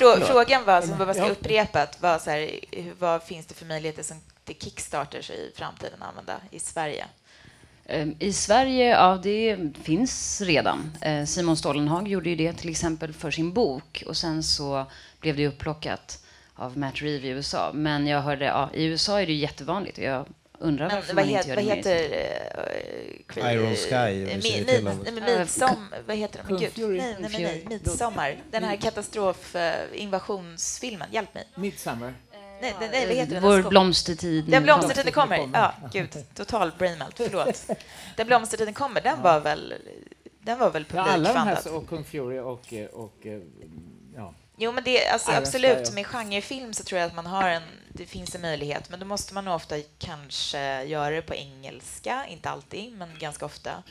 Frå, frågan var, som bara ska upprepat, var så här, vad finns det för möjligheter som till Kickstarters i framtiden använda i Sverige? Ehm, I Sverige, ja, det finns redan. Eh, Simon Stålenhag gjorde ju det till exempel för sin bok och sen så blev det upplockat av Matt Reeve i USA. Men jag hörde, ja, i USA är det jättevanligt och jag undrar Men varför vad, man inte gör vad det mer. heter... Iron Sky, dem. Nej, men Midsom... Vad heter de? Gud. Nej, nej, nej, nej. Midsommar. Den här katastrof... eh, invasionsfilmen. Hjälp mig. Midsummer. Nej, nej, nej vad heter den? Vår Den blomstertid. Den blomstertiden kommer. kommer. Ja, gud. Total brainmelt. Förlåt. Den blomstertiden kommer, den var väl... Den var väl Ja, alla de här, och Kung Fury och, eh, och eh, ja. Jo, men det, alltså, absolut. Med genrefilm så tror jag att man har en, det finns en möjlighet, men då måste man ofta kanske göra det på engelska, inte alltid, men ganska ofta.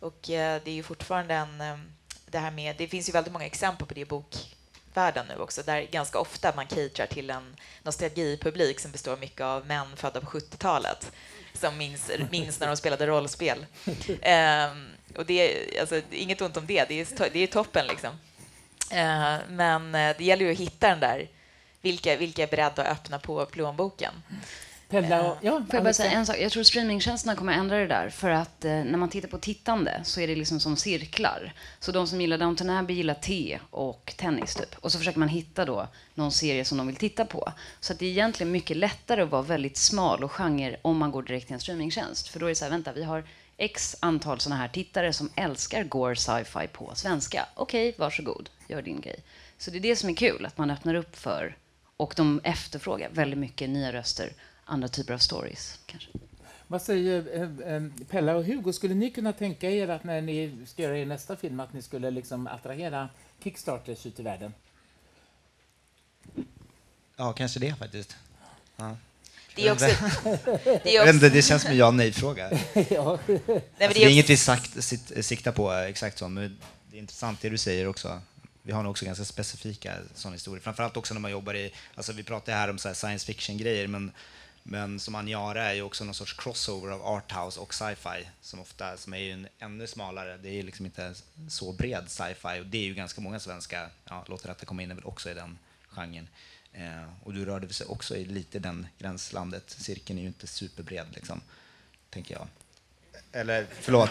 Och eh, det är ju fortfarande en, eh, det här med, det finns ju väldigt många exempel på det i bokvärlden nu också, där ganska ofta man caterar till en nostalgipublik som består mycket av män födda på 70-talet som minns, minns när de spelade rollspel. Ehm, och det är alltså, inget ont om det, det är, det är toppen liksom. Eh, men eh, det gäller ju att hitta den där, vilka, vilka är beredda att öppna på plånboken. Pella och, ja, Får jag bara säga en sak? Jag tror streamingtjänsterna kommer ändra det där. För att eh, när man tittar på tittande så är det liksom som cirklar. Så de som gillar Downton Abbey gillar te och tennis typ. Och så försöker man hitta då någon serie som de vill titta på. Så att det är egentligen mycket lättare att vara väldigt smal och genre om man går direkt till en streamingtjänst. För då är det så här, vänta, vi har x antal sådana här tittare som älskar gore sci-fi på svenska. Okej, varsågod, gör din grej. Så det är det som är kul, att man öppnar upp för och de efterfrågar väldigt mycket nya röster, andra typer av stories kanske. Vad säger eh, eh, Pella och Hugo? Skulle ni kunna tänka er att när ni ska göra er nästa film att ni skulle liksom attrahera Kickstarters ut i världen? Ja, kanske det faktiskt. Ja. Det är också... Det är också det känns som en ja nej-fråga. ja. Alltså, det är inget vi sagt, sitt, siktar på exakt så, men det är intressant det du säger också. Vi har nog också ganska specifika sådana historier. Framförallt också när man jobbar i, alltså vi pratar här om så här science fiction-grejer, men, men som Aniara är ju också någon sorts crossover av arthouse och sci-fi, som ofta som är ju en ännu smalare, det är ju liksom inte så bred sci-fi, och det är ju ganska många svenska, ja, låter detta komma in är väl också i den genren. Eh, och du rörde sig också i lite den gränslandet, cirkeln är ju inte superbred liksom, tänker jag. Eller, förlåt.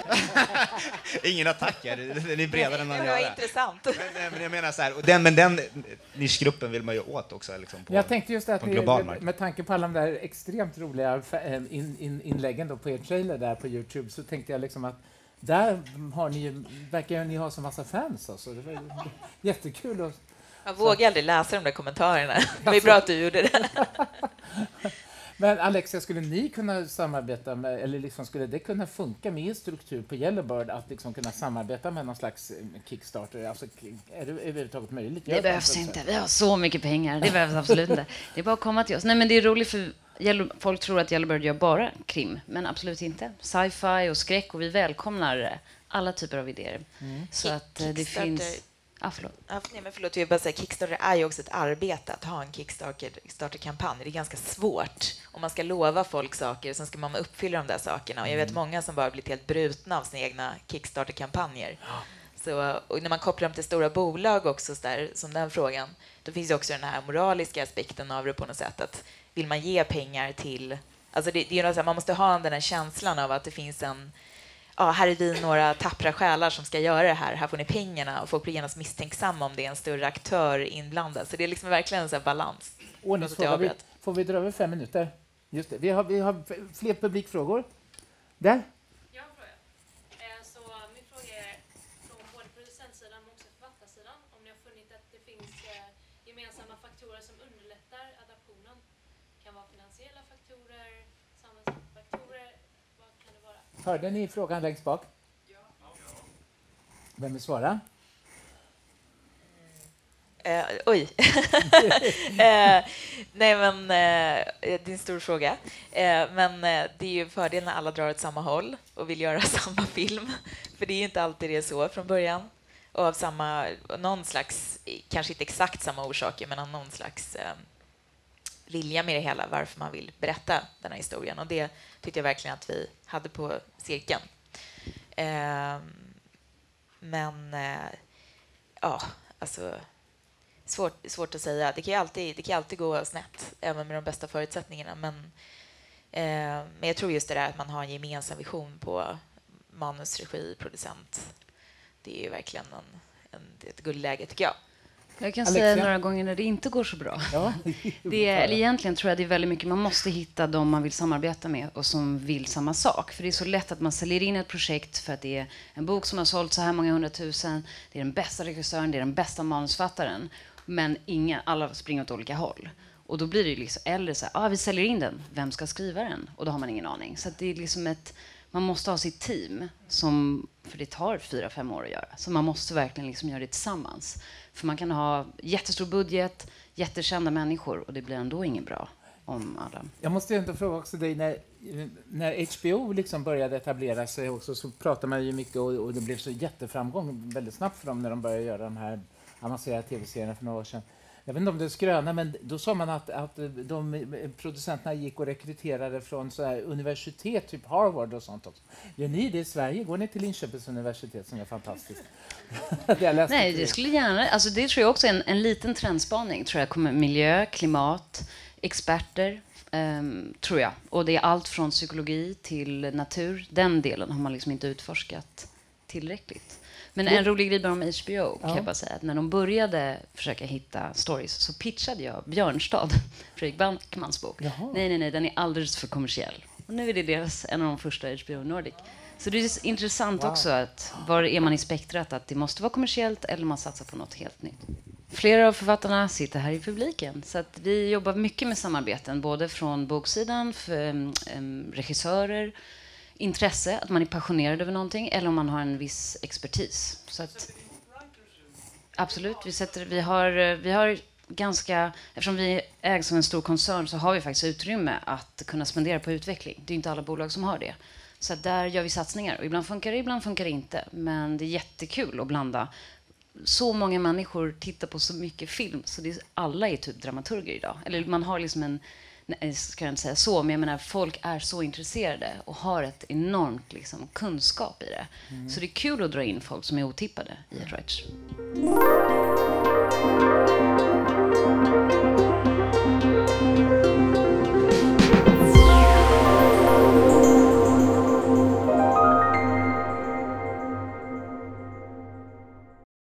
Ingen attack här, den är bredare än var gör. intressant. Men, men jag menar så här, den, men den nischgruppen vill man ju åt också. Liksom, på, Jag tänkte just att global med, tanke på alla de där extremt roliga in, in, inläggen då på er trailer där på Youtube så tänkte jag liksom att där har ni ju, verkar ju ni ha så massa fans alltså. Det var jättekul att Jag vågar aldrig läsa de där kommentarerna. Det var bra att du gjorde det. Men Alexia, skulle ni kunna samarbeta med, eller liksom skulle det kunna funka med er struktur på Yellowbird att liksom kunna samarbeta med någon slags eh, Kickstarter? Alltså, är det överhuvudtaget möjligt? Det behövs inte. Vi har så mycket pengar. Det behövs absolut inte. Det är bara att komma till oss. Nej, men det är roligt för folk tror att Yellowbird gör bara krim, men absolut inte. Sci-fi och skräck och vi välkomnar eh, alla typer av idéer. Så att eh, det finns... Ah, förlåt. Ja, nej, men förlåt, jag bara säga, Kickstarter är ju också ett arbete att ha en Kickstarter-kampanj. Det är ganska svårt. Om man ska lova folk saker, sen ska man uppfylla de där sakerna. Och jag vet många som bara blivit helt brutna av sina egna Kickstarter-kampanjer. Så, och när man kopplar dem till stora bolag också, så där, som den frågan, då finns ju också den här moraliska aspekten av det på något sätt. Att vill man ge pengar till... Alltså det, det är något här, man måste ha den här känslan av att det finns en ja, här är vi några tappra själar som ska göra det här, här får ni pengarna och folk blir genast misstänksamma om det är en större aktör inblandad. Så det är liksom verkligen en sån här balans. Ordningsfråga. Vi, får vi dra över fem minuter? Just det. Vi har, vi har fler publikfrågor. Där. Jag har en fråga. Eh, Så min fråga är från både producentsidan men också författarsidan. Om ni har funnit att det finns eh, gemensamma faktorer som underlättar adaptionen. Det kan vara finansiella faktorer, samhällsfaktorer. Vad kan det vara? Hörde ni frågan längst bak? Vem vill svara? Eh, oj. eh, nej, men eh, det är en stor fråga. Eh, men eh, det är ju fördelen när alla drar åt samma håll och vill göra samma film. För det är ju inte alltid det är så från början. Och av samma, någon slags, kanske inte exakt samma orsaker, men av någon slags eh, vilja med det hela, varför man vill berätta den här historien. Och det tyckte jag verkligen att vi hade på cirkeln. Eh, men, eh, ja, alltså svårt, svårt att säga. Det kan, ju alltid, det kan alltid gå snett, även med de bästa förutsättningarna. Men, eh, men jag tror just det där att man har en gemensam vision på manus, regi, producent. Det är ju verkligen en, en, ett guldläge, tycker jag. Jag kan Alexia? säga några gånger när det inte går så bra. Ja. Det är, eller egentligen tror jag det är väldigt mycket, man måste hitta de man vill samarbeta med och som vill samma sak. För det är så lätt att man säljer in ett projekt för att det är en bok som har sålt så här många hundratusen, det är den bästa regissören, det är den bästa manusfattaren. Men inga, alla springer åt olika håll. Och då blir det ju liksom, eller så här, ah, vi säljer in den, vem ska skriva den? Och då har man ingen aning. Så det är liksom ett, man måste ha sitt team, som, för det tar fyra, fem år att göra. Så man måste verkligen liksom göra det tillsammans. För man kan ha jättestor budget, jättekända människor och det blir ändå inget bra om alla... Jag måste ändå fråga också dig, när, när HBO liksom började etablera sig också så pratade man ju mycket och, och det blev så jätteframgång väldigt snabbt för dem när de började göra de här avancerade tv-serierna för några år sedan. Jag vet inte om det är skröna, men då sa man att, att de producenterna gick och rekryterade från så här universitet, typ Harvard och sånt också. Gör ni det i Sverige? Går ni till Linköpings universitet som är fantastiskt? det Nej, det skulle gärna... Alltså det tror jag också är en, en liten trendspaning. Tror jag kommer miljö, klimat, experter, ehm, tror jag. Och det är allt från psykologi till natur. Den delen har man liksom inte utforskat tillräckligt. Men en rolig grej bara om HBO kan Ja. jag bara säga att när de började försöka hitta stories så pitchade jag Björnstad, Fredrik Backmans bok. Jaha. Nej, nej, nej, den är alldeles för kommersiell. Och nu är det deras, en av de första HBO Nordic. Så det är intressant också att var är man i spektrat att det måste vara kommersiellt eller man satsar på något helt nytt. Flera av författarna sitter här i publiken så att vi jobbar mycket med samarbeten både från boksidan, för, em, regissörer, intresse, att man är passionerad över någonting eller om man har en viss expertis. Så att, absolut, vi, sätter, vi, har, vi har ganska, eftersom vi ägs av en stor koncern så har vi faktiskt utrymme att kunna spendera på utveckling. Det är inte alla bolag som har det. Så att där gör vi satsningar. Och ibland funkar det, ibland funkar det inte. Men det är jättekul att blanda. Så många människor tittar på så mycket film så det är, alla är typ dramaturger idag. Eller man har liksom en, nej, ska jag inte säga så, men jag menar folk är så intresserade och har ett enormt liksom, kunskap i det. Så det är kul att dra in folk som är otippade i ett writers